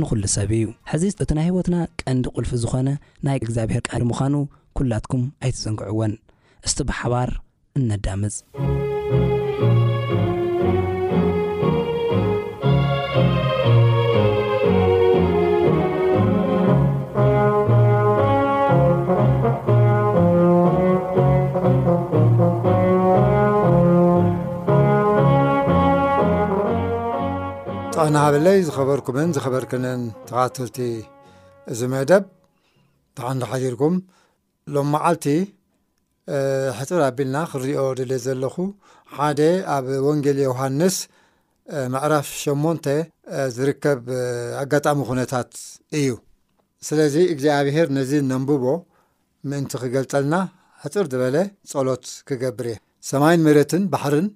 ንኹሉ ሰብ እዩ። ሕዚስ እቲ ናይ ህይወትና ቀንዲ ቁልፊ ዝኾነ ናይ እግዚኣብሔር ቃል ምዃኑ ኩላትኩም ኣይትዘንግዕዎን። እስቲ ብሓባር እነዳምፅ። ጥዕና ሃበለይ ዝኸበርኩምን ዝኸበርክንን ተኻተልቲ እዚ መደብ ብሓን ሓዲርኩም ሎም መዓልቲ ሕፅር ኣቢልና ክሪኦ ድል ዘለኹ ሓደ ኣብ ወንጌል ዮሃንስ ምዕራፍ ሸሞንተ ዝርከብ ኣጋጣሚ ኩነታት እዩ ስለዚ እግዚኣብሄር ነዚ ነንብቦ ምእንቲ ክገልጠልና ሕፅር ዝበለ ጸሎት ክገብር እየ ሰማይን መሬትን ባሕርን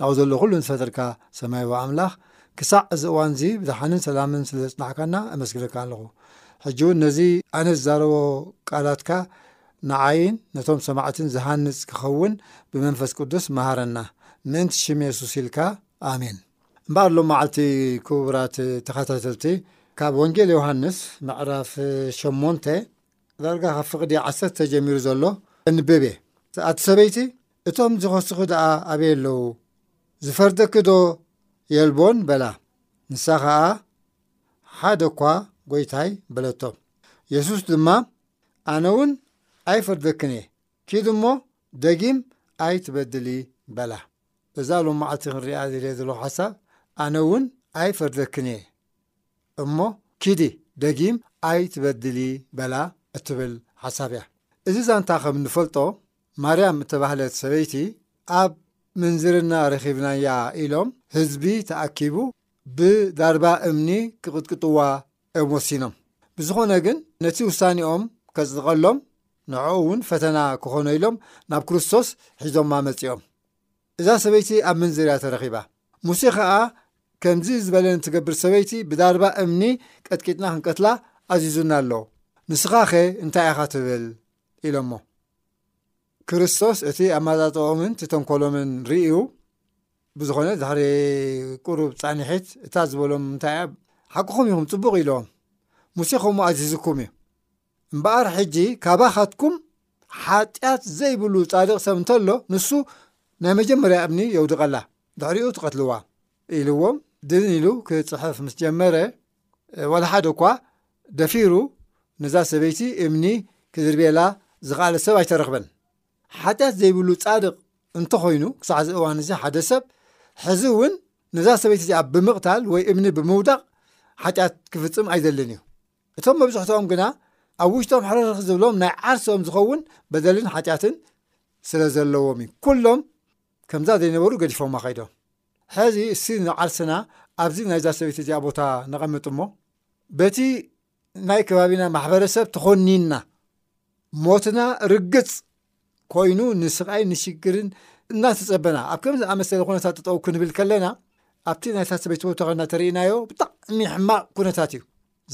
ናብኡ ዘሎ ኩሉ ንዝፈጠርካ ሰማያዊ ኣምላኽ ክሳዕ እዚ እዋን እዚ ብደሓንን ሰላምን ስለ ዘጽናሕካና እመስግነካ ኣለኹ። ሕጂ እውን ነዚ ኣነ ዝዛረቦ ቃላትካ ንዓይን ነቶም ሰማዕትን ዝሃንጽ ክኸውን ብመንፈስ ቅዱስ መሃረና። ምእንቲ ሽም የሱስ ኢልካ ኣሜን። እምበኣር ሎም መዓልቲ ክቡራት ተኸታተልቲ ካብ ወንጌል ዮሃንስ ምዕራፍ ሸሞንተ ዳርጋ ካብ ፍቕዲ ዓሰርተ ጀሚሩ ዘሎ ከንብብ እየ። ኣቲ ሰበይቲ እቶም ዝኸሱኺ ደኣ ኣበይ ኣለዉ? ዝፈርደኪዶ የልቦን? በላ። ንሳ ኸኣ ሓደ እኳ ጐይታይ በለቶ። የሱስ ድማ ኣነውን ኣይፈርደክን እየ፣ ኪዲ እሞ ደጊም ኣይትበድሊ በላ። እዛ ሎም መዓልቲ ክንርእያ ዝደልየ ዘለኹ ሓሳብ ኣነውን ኣይፈርደክን እየ እሞ ኪዲ ደጊም ኣይትበድሊ በላ እትብል ሓሳብ እያ። እዚ ዛንታ ከም እንፈልጦ ማርያም እተባህለት ሰበይቲ ኣብ ምንዝርና ረኺብናያ ኢሎም ህዝቢ ተኣኪቡ ብዳርባ እምኒ ክቕጥቅጥዋ እዮም ወሲኖም። ብዝኾነ ግን ነቲ ውሳኔኦም ከጽድቐሎም ንዕኡ እውን ፈተና ክኾኖ ኢሎም ናብ ክርስቶስ ሒዞማ መጺኦም። እዛ ሰበይቲ ኣብ ምንዝር እያ ተረኺባ። ሙሴ ኸኣ ከምዚ ዝበለን ትገብር ሰበይቲ ብዳርባ እምኒ ቀጥቂጥና ክንቀትላ ኣዚዙና ኣሎ ንስኻኸ እንታይ ኢኻ ትብል ኢሎሞ ክርስቶስ እቲ ኣመጻጽኦምን እቲ ተንኮሎምን ርእዩ ብዝኾነ ድሕሪ ቁሩብ ጻኒሒት እታ ዝበሎም እንታይ እያ ሓቅኹም ኢኹም ጽቡቕ ኢሎም ሙሴ ከምኡ ኣዚዝኩም እዩ እምበኣር ሕጂ ካባኻትኩም ሓጢኣት ዘይብሉ ጻድቕ ሰብ እንተሎ ንሱ ናይ መጀመርያ እምኒ የውድቐላ ድሕሪኡ ትቐትልዋ ኢልዎም ድን ኢሉ ክጽሕፍ ምስ ጀመረ ዋላ ሓደ እኳ ደፊሩ ነዛ ሰበይቲ እምኒ ክድርብየላ ዝኸኣለ ሰብ ኣይተረኽበን። ሓጢኣት ዘይብሉ ጻድቕ እንተኾይኑ ክሳዕ እዚ እዋን እዚ ሓደ ሰብ ሕዚ እውን ነዛ ሰበይቲ እዚኣ ብምቕታል ወይ እምኒ ብምውዳቕ ሓጢኣት ክፍጽም ኣይደልን እዩ እቶም መብዝሕትኦም ግና ኣብ ውሽጦም ሕርርኽ ዝብሎም ናይ ዓርሶም ዝኸውን በደልን ሓጢኣትን ስለ ዘለዎም እዩ ኩሎም ከምዛ ዘይነበሩ ገዲፎማ ከይዶም ሐዚ እስቲ ንዓርስና ኣብዚ ናይዛ ሰበይቲ እዚኣ ቦታ ነቐምጥ እሞ በቲ ናይ ከባቢና ማሕበረሰብ ተኾኒንና ሞትና ርግፅ ኮይኑ ንስቃይ ንሽግርን እናተፀበና ኣብ ከምዚ ኣመሰለ ኩነታት ጠጠው ክንብል ከለና ኣብቲ ናይታ ሰበይቲ ቦታ ከና ተርእናዮ ብጣዕሚ ሕማቅ ኩነታት እዩ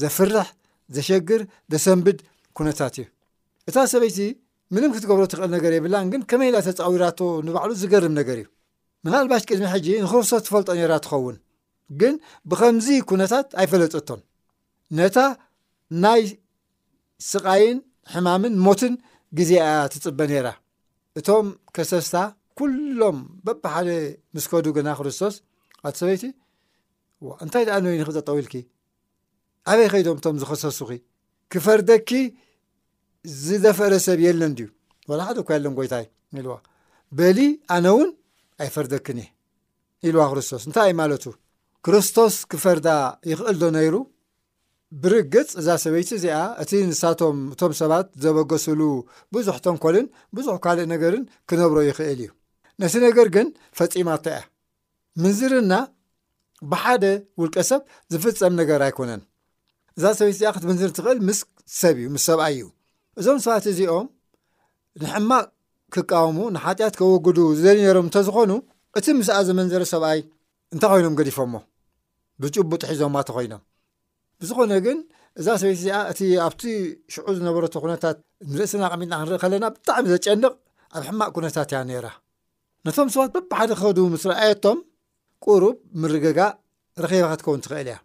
ዘፍርሕ ዘሸግር ዘሰንብድ ኩነታት እዩ እታ ሰበይቲ ምንም ክትገብሮ ትኽእል ነገር የብላን ግን ከመይ ኢላ ተጻዊራቶ ንባዕሉ ዝገርም ነገር እዩ ምናልባሽ ቅድሚ ሕጂ ንክርስቶስ ትፈልጦ ነይራ ትኸውን ግን ብኸምዚ ኩነታት ኣይፈለጠቶን ነታ ናይ ስቓይን ሕማምን ሞትን ግዜ እያ ትጽበ ነይራ እቶም ከሰስታ ኩሎም በብሓደ ምስ ከዱ ግና ክርስቶስ ኣቲ ሰበይቲ እንታይ ደኣ ንበይንኺ ጠጠው ኢልኪ ኣበይ ከይዶም እቶም ዝኸሰሱኺ ክፈርደኪ ዝደፈረ ሰብ የለን ድዩ ወላ ሓደ እኳ የለን ጎይታይ ኢልዋ በሊ ኣነ እውን ኣይፈርደክን እየ ኢልዋ ክርስቶስ እንታይ እዩ ማለቱ ክርስቶስ ክፈርዳ ይኽእል ዶ ነይሩ ብርግፅ እዛ ሰበይቲ እዚኣ እቲ ንሳቶም እቶም ሰባት ዘበገስሉ ብዙሕ ተንኮልን ብዙሕ ካልእ ነገርን ክነብሮ ይኽእል እዩ ነቲ ነገር ግን ፈፂማቶ እያ ምንዝርና ብሓደ ውልቀ ሰብ ዝፍጸም ነገር ኣይኮነን። እዛ ሰበይቲ እዚኣ ክትምንዝር ትኽእል ምስ ሰብ እዩ ምስ ሰብኣይ እዩ እዞም ሰባት እዚኦም ንሕማቕ ክቃወሙ ንሓጢኣት ከወግዱ ዝደልዩ ነይሮም እንተዝኾኑ እቲ ምስኣ ዘመንዘረ ሰብኣይ እንታይ ኮይኖም ገዲፎሞ ብጭቡጥ ሒዞማ ተኮይኖም ብዝኾነ ግን እዛ ሰበይቲ እዚኣ እቲ ኣብቲ ሽዑ ዝነበረቶ ኩነታት ንርእስና ኣቐሚጥና ክንርኢ ከለና ብጣዕሚ ዘጨንቕ ኣብ ሕማቕ ኩነታት እያ ነይራ ነቶም ሰባት በብሓደ ክኸዱ ምስ ረኣየቶም ቁሩብ ምርግጋእ ረኺባ ክትከውን ትኽእል እያ።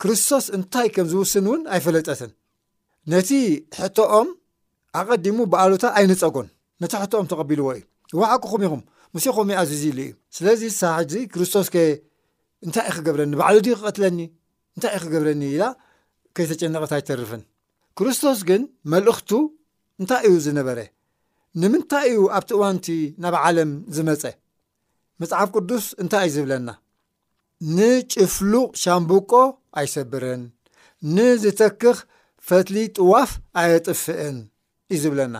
ክርስቶስ እንታይ ከም ዝውስን እውን ኣይፈለጠትን። ነቲ ሕቶኦም ኣቐዲሙ ብኣሉታ ኣይነጸጎን። ነቲ ሕቶኦም ተቐቢልዎ እዩ። እዋ ሓቅኹም ኢኹም፣ ሙሴኹም እዩ ኣዚዙ ኢሉ እዩ። ስለዚ እሳ ሕጂ ክርስቶስ ከ እንታይ እዩ ክገብረኒ? ባዕሉ ድዩ ክቐትለኒ? እንታይ እዩ ክገብረኒ? ኢላ ከይተጨነቐት ኣይተርፍን። ክርስቶስ ግን መልእኽቱ እንታይ እዩ ዝነበረ? ንምንታይ እዩ ኣብቲ እዋን እቲ ናብ ዓለም ዝመጸ? መጽሓፍ ቅዱስ እንታይ እዩ ዝብለና? ንጭፍሉቕ ሻምብቆ ኣይሰብርን፣ ንዝተክኽ ፈትሊ ጥዋፍ ኣየጥፍእን እዩ ዝብለና።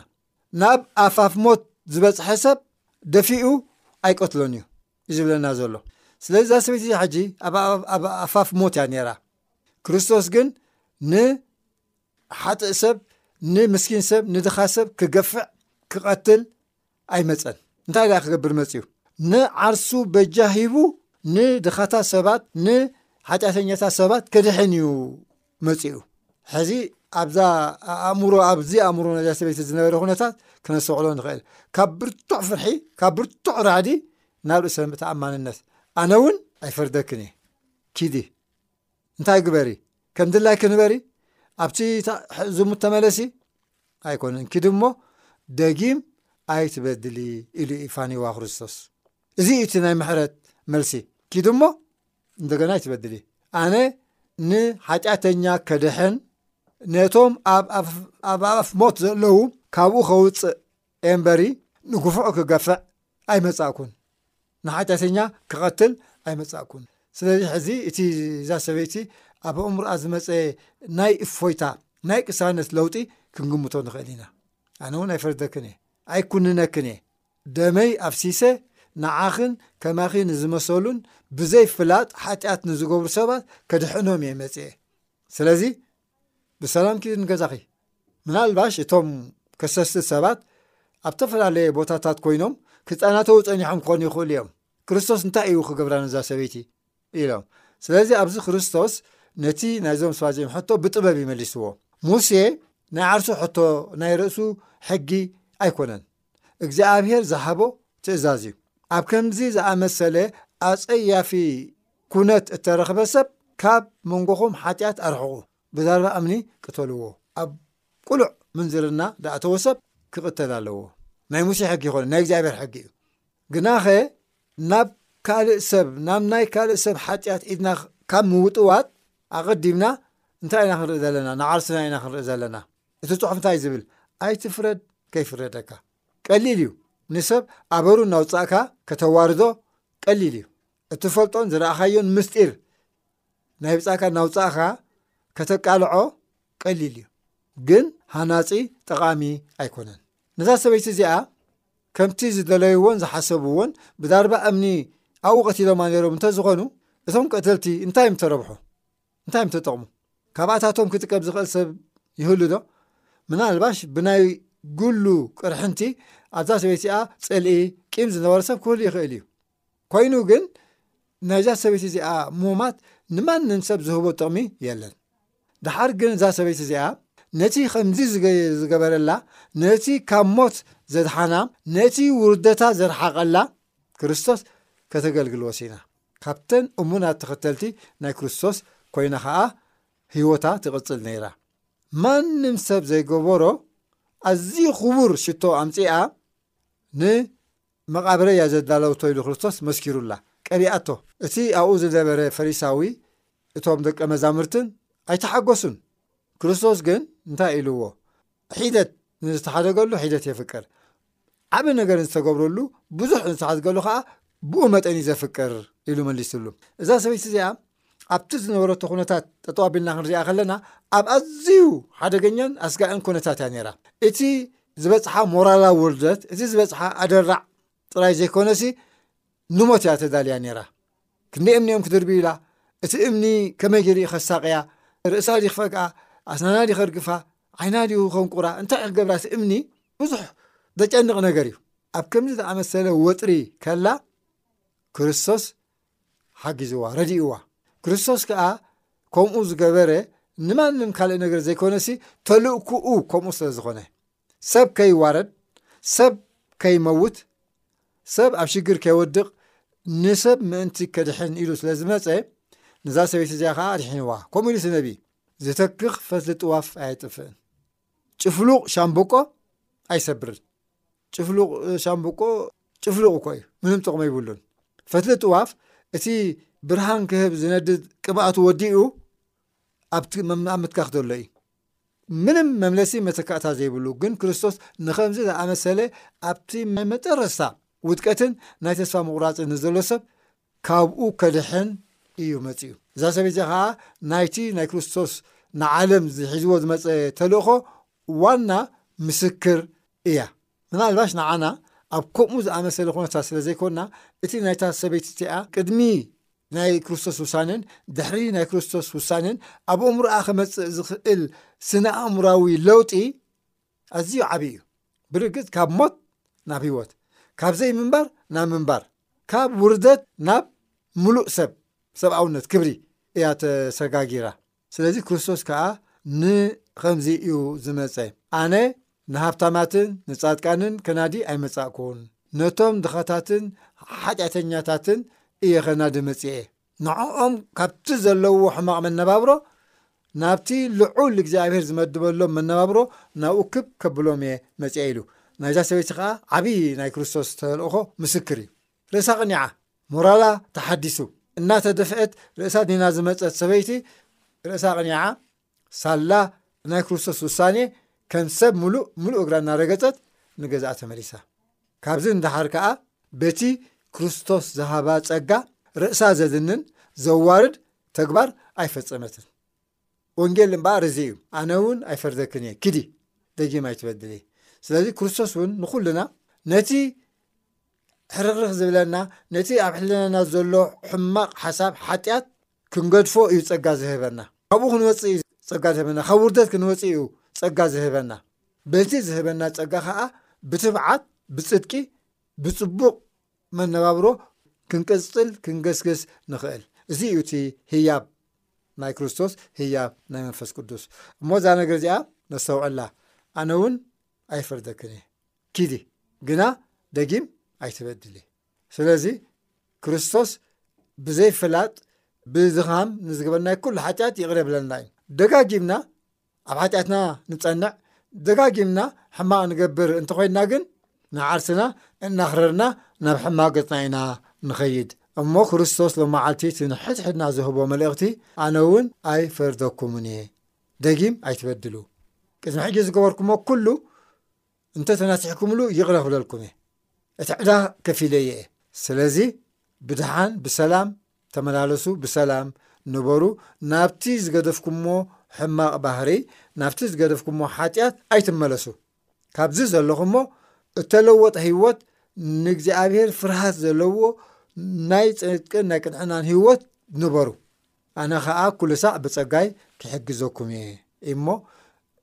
ናብ ኣፋፍ ሞት ዝበጽሐ ሰብ ደፊኡ ኣይቀትሎን እዩ እዩ ዝብለና ዘሎ። ስለዚ እዛ ሰበይቲ እዚኣ ሕጂ ኣብ ኣፋፍ ሞት እያ ነይራ። ክርስቶስ ግን ን ሓጥእ ሰብ ንምስኪን ሰብ ንድኻ ሰብ ክገፍዕ ክቐትል ኣይመፀን እንታይ ድኣ ክገብር መፅዩ ንዓርሱ በጃ ሂቡ ንድኻታት ሰባት ንሓጢኣተኛታት ሰባት ክድሕን እዩ መፅኡ ሕዚ ኣብዛ ኣእምሮ ኣብዚ ኣእምሮ ነዛ ሰበይቲ ዝነበረ ኩነታት ክነሰውዕሎ ንኽእል ካብ ብርቱዕ ፍርሒ ካብ ብርቱዕ ራዕዲ ናብ ርእሰ ተኣማንነት ኣነ እውን ኣይፈርደክን እየ ኪዲ እንታይ ግበሪ ከም ድላይ ክንበሪ ኣብቲ ዝሙት ተመለሲ ኣይኮነን ኪዲ እሞ ደጊም ኣይትበድሊ ኢሉ እዩ ፋኒዋ ክርስቶስ እዚ እቲ ናይ ምሕረት መልሲ ኪዲ እሞ እንደገና ኣይትበድሊ ኣነ ንሓጢኣተኛ ከድሕን ነቶም ኣብ ኣፍ ሞት ዘለዉ ካብኡ ከውፅእ ኤምበሪ ንግፉዕ ክገፍዕ ኣይመጻእኩን ንሓጢኣተኛ ክቐትል ኣይመጻእኩን ስለዚ ሕዚ እቲ እዛ ሰበይቲ ኣብ ኣእምሮኣ ዝመጸ ናይ እፎይታ ናይ ቅሳነት ለውጢ ክንግምቶ ንኽእል ኢና ኣነ እውን ኣይፈርደክን እየ ኣይኩንነክን እየ ደመይ ኣፍሲሰ ንዓኽን ከማኺ ንዝመሰሉን ብዘይፍላጥ ሓጢኣት ንዝገብሩ ሰባት ከድሕኖም እየ መጽኤ ስለዚ ብሰላም ኪዲ ንገዛኺ ምናልባሽ እቶም ከሰስቲ ሰባት ኣብ ተፈላለየ ቦታታት ኮይኖም ክጸናተዉ ጸኒሖም ክኾኑ ይኽእሉ እዮም ክርስቶስ እንታይ እዩ ክገብራ ነዛ ሰበይቲ ኢሎም ስለዚ ኣብዚ ክርስቶስ ነቲ ናይዞም ስባ እዚኦም ሕቶ ብጥበብ ይመሊስዎ ሙሴ ናይ ዓርሱ ሕቶ ናይ ርእሱ ሕጊ ኣይኮነን እግዚኣብሄር ዝሃቦ ትእዛዝ እዩ ኣብ ከምዚ ዝኣመሰለ ኣጸያፊ ኩነት እተረኽበ ሰብ ካብ መንጎኹም ሓጢኣት ኣርሕቑ፣ ብዛረባ እምኒ ቅተልዎ፣ ኣብ ቅሉዕ ምንዝርና ዝኣተወ ሰብ ክቕተል ኣለዎ። ናይ ሙሴ ሕጊ ኣይኮነን፣ ናይ እግዚኣብሔር ሕጊ እዩ። ግናኸ ናብ ካልእ ሰብ ናብ ናይ ካልእ ሰብ ሓጢኣት ኢድና ካብ ምውጥዋጥ ኣቐዲምና እንታይ ኢና ክንርኢ ዘለና? ንዓርስና ኢና ክንርኢ ዘለና። እቲ ጽሑፍ እንታይ ዝብል? ኣይትፍረድ ከይፍረደካ። ቀሊል እዩ ንሰብ ኣበሩ እናውጻእካ ከተዋርዶ ቀሊል እዩ። እትፈልጦን ዝረኣኻዮን ምስጢር ናይ ብጻካ ናውጻእኻ ከተቃልዖ ቀሊል እዩ ግን ሃናጺ ጠቓሚ ኣይኮነን ነዛ ሰበይቲ እዚኣ ከምቲ ዝደለይዎን ዝሓሰብዎን ብዳርባ እምኒ ኣብኡ ቀቲሎማ ነይሮም እንተዝኾኑ እቶም ቀተልቲ እንታይ እዮም ተረብሑ እንታይ እዮም ተጠቕሙ ካብኣታቶም ክጥቀብ ዝኽእል ሰብ ይህሉ ዶ ምናልባሽ ብናይ ግሉ ቅርሕንቲ ኣብዛ ሰበይቲኣ ጽልኢ ቂም ዝነበረ ሰብ ክህሉ ይኽእል እዩ ኮይኑ ግን ናይዛ ሰበይቲ እዚኣ ሞማት ንማንም ሰብ ዝህቦ ጥቕሚ የለን ደሓር ግን እዛ ሰበይቲ እዚኣ ነቲ ከምዚ ዝገበረላ ነቲ ካብ ሞት ዘድሓና ነቲ ውርደታ ዘርሓቐላ ክርስቶስ ከተገልግል ወሲና ካብተን እሙናት ተኸተልቲ ናይ ክርስቶስ ኮይና ኸዓ ህይወታ ትቕፅል ነይራ ማንም ሰብ ዘይገበሮ ኣዝዩ ክቡር ሽቶ ኣምፅኣ ን መቓብረይ እያ ዘዳለውቶ ኢሉ ክርስቶስ መስኪሩላ፣ ቀቢኣቶ። እቲ ኣብኡ ዝነበረ ፈሪሳዊ እቶም ደቀ መዛሙርትን ኣይተሓጎሱን። ክርስቶስ ግን እንታይ ኢሉዎ? ሒደት ንዝተሓደገሉ ሒደት የፍቅር። ዓቢ ነገር ንዝተገብረሉ ብዙሕ ንዝተሓድገሉ ከኣ ብኡ መጠን እዩ ዘፍቅር ኢሉ መሊሱሉ። እዛ ሰበይቲ እዚኣ ኣብቲ ዝነበረቶ ኩነታት ጠጠው ኣቢልና ክንሪኣ ከለና ኣብ ኣዝዩ ሓደገኛን ኣስጋእን ኩነታት እያ ነይራ እቲ ዝበፅሓ ሞራላዊ ውርደት እቲ ዝበፅሓ ኣደራዕ ጥራይ ዘይኮነሲ ንሞት እያ ተዳልያ ነይራ ክንደ እምኒ እዮም ክድርቢ ኢላ እቲ እምኒ ከመይ ገይሩ ዩ ከሳቅያ ርእሳ ዲ ክፈግኣ ኣስናና ዲ ከርግፋ ዓይና ድዩ ከንቁራ እንታይ ክገብራ እቲ እምኒ ብዙሕ ዘጨንቕ ነገር እዩ ኣብ ከምዚ ዝኣመሰለ ወጥሪ ከላ ክርስቶስ ሓጊዝዋ ረዲእዋ ክርስቶስ ከኣ ከምኡ ዝገበረ ንማንም ካልእ ነገር ዘይኮነሲ ተልእኩኡ ከምኡ ስለ ዝኾነ ሰብ ከይዋረድ ሰብ ከይመውት ሰብ ኣብ ሽግር ከይወድቕ ንሰብ ምእንቲ ከድሕን ኢሉ ስለ ዝመፀ ነዛ ሰበይቲ እዚኣ ከዓ ኣድሒንዋ ከምኡ ኢሉ ስነቢ ዝተክኽ ፈትሊ ጥዋፍ ኣየጥፍእን ጭፍሉቕ ሻምብቆ ኣይሰብርን። ጭፍሉቕ ሻምብቆ ጭፍሉቕ እኮ እዩ፣ ምንም ጥቕሚ ኣይብሉን። ፈትሊ ጥዋፍ እቲ ብርሃን ክህብ ዝነድድ ቅብኣቱ ወዲኡ ኣብቲ ኣብ ምትካኽ ዘሎ እዩ። ምንም መምለሲ መተካእታ ዘይብሉ ግን ክርስቶስ ንኸምዚ ዝኣመሰለ ኣብቲ ናይ መጠረስታ ውድቀትን ናይ ተስፋ ምቑራፅን ንዘሎ ሰብ ካብኡ ከድሕን እዩ መጺኡ። እዛ ሰበይቲ እዚኣ ኸኣ ናይቲ ናይ ክርስቶስ ንዓለም ሒዝዎ ዝመጸ ተልእኾ ዋና ምስክር እያ። ምናልባሽ ንዓና ኣብ ከምኡ ዝኣመሰለ ዅነታት ስለ ዘይኰንና፣ እቲ ናይታ ሰበይቲ እቲኣ ቅድሚ ናይ ክርስቶስ ውሳነን ድሕሪ ናይ ክርስቶስ ውሳነን ኣብ ኣእምሮኣ ኽመጽእ ዝኽእል ስነ-ኣእምሮኣዊ ለውጢ ኣዝዩ ዓቢ እዩ ብርግጽ ካብ ሞት ናብ ህይወት ካብ ዘይምንባር ናብ ምንባር ካብ ውርደት ናብ ምሉእ ሰብ ሰብኣውነት ክብሪ እያ ተሰጋጊራ ስለዚ ክርስቶስ ከዓ ንኸምዚ እዩ ዝመፀ ኣነ ንሃብታማትን ንጻድቃንን ከናዲ ኣይመጻእኩን ነቶም ድኻታትን ሓጢኣተኛታትን እየ ከናዲ መጽኤ ንዕኦም ካብቲ ዘለዎ ሕማቕ መነባብሮ ናብቲ ልዑል እግዚኣብሔር ዝመድበሎም መነባብሮ ናብኡ ክብ ከብሎም እየ መጺኤ ኢሉ። ናይዛ ሰበይቲ ከኣ ዓብዪ ናይ ክርስቶስ ተልእኾ ምስክር እዩ። ርእሳ ቅኒዓ፣ ሞራላ ተሓዲሱ፣ እናተደፍኤት ርእሳ ድኒና ዝመጸት ሰበይቲ ርእሳ ቅኒዓ፣ ሳላ ናይ ክርስቶስ ውሳኔ ከም ሰብ ምሉእ ምሉእ እግራ እናረገጸት ንገዛኣ ተመሊሳ። ካብዚ ንደሓር ከኣ በቲ ክርስቶስ ዝሃባ ጸጋ ርእሳ ዘድንን ዘዋርድ ተግባር ኣይፈጸመትን። ወንጌል እምበኣር እዚ እዩ፣ ኣነ እውን ኣይፈርደክን እየ፣ ኪዲ ደጊም ኣይትበድሊ። ስለዚ ክርስቶስ እውን ንኹልና ነቲ ሕርኽርኽ ዝብለና ነቲ ኣብ ሕልናና ዘሎ ሕማቕ ሓሳብ ሓጢኣት ክንገድፎ እዩ ጸጋ ዝህበና። ካብኡ ክንወጽእ እዩ ጸጋ ዝህበና። ካብ ውርደት ክንወጽእ እዩ ጸጋ ዝህበና። በቲ ዝህበና ጸጋ ከኣ ብትብዓት፣ ብጽድቂ፣ ብጽቡቕ መነባብሮ ክንቅጽል ክንገስግስ ንኽእል። እዚ እዩ እቲ ህያብ ናይ ክርስቶስ፣ ህያብ ናይ መንፈስ ቅዱስ። እሞ እዛ ነገር እዚኣ ነስተውዕላ። ኣነ እውን ኣይፈርደክን እየ። ኪዲ ግና ደጊም ኣይትበድሊ። ስለዚ ክርስቶስ ብዘይ ፍላጥ ብዝኻም ንዝገበርናይ ኩሉ ሓጢኣት ይቕረ ብለና እዩ ደጋጊምና ኣብ ሓጢኣትና ንፀንዕ ደጋጊምና ሕማቕ ንገብር እንተኮይንና ግን ንዓርስና እናኽረርና ናብ ሕማቕ ገፅና ኢና ንኸይድ እሞ ክርስቶስ ሎመዓልቲ እቲ ንሕድሕድና ዝህቦ መልእኽቲ ኣነ እውን ኣይፈርደኩምን እየ ደጊም ኣይትበድሉ ቅድሚ ሕጂ ዝገበርኩሞ ኩሉ እንተ ተናቲሕኩምሉ ይቕረ ክብለልኩም እየ እቲ ዕዳ ከፊለየ እየ ስለዚ ብድሓን ብሰላም ተመላለሱ ብሰላም ንበሩ ናብቲ ዝገደፍኩሞ ሕማቕ ባህርይ ናብቲ ዝገደፍኩሞ ሓጢኣት ኣይትመለሱ ካብዚ ዘለኹሞ እተለወጠ ህይወት ንእግዚኣብሔር ፍርሃት ዘለዎ ናይ ጽድቅን ናይ ቅንዕናን ህይወት ንበሩ ኣነ ከኣ ኩሉሳዕ ብጸጋይ ክሕግዘኩም እየ እሞ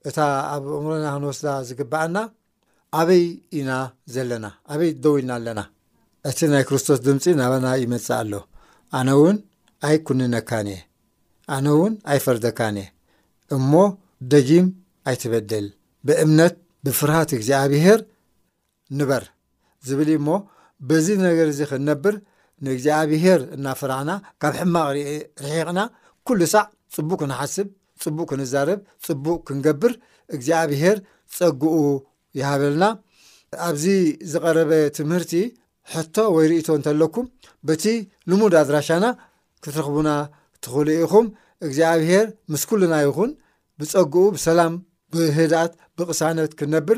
እታ ኣብ እእምሮና ክንወስዳ ዝግብኣና ኣበይ ኢና ዘለና ኣበይ ደው ኢልና ኣለና እቲ ናይ ክርስቶስ ድምጺ ናባና ይመጽእ ኣሎ ኣነ ውን ኣይኩንነካን እየ ኣነ ውን ኣይፈርደካን እየ እሞ ደጊም ኣይትበድል ብእምነት ብፍርሃት እግዚኣብሄር ንበር ዝብል እዩ እሞ በዚ ነገር እዚ ክንነብር ንእግዚኣብሄር እናፈራሕና ካብ ሕማቕ ርኤ ርሒቕና ኩሉ ሳዕ ጽቡቕ ክንሓስብ ጽቡቕ ክንዛረብ ጽቡቕ ክንገብር እግዚኣብሄር ጸግኡ ይሃበልና ኣብዚ ዝቐረበ ትምህርቲ ሕቶ ወይ ርእቶ እንተለኩም በቲ ልሙድ ኣድራሻና ክትረኽቡና ትኽእሉ ኢኹም እግዚኣብሄር ምስ ኩልና ይኹን ብጸግኡ ብሰላም ብህድኣት ብቕሳነት ክንነብር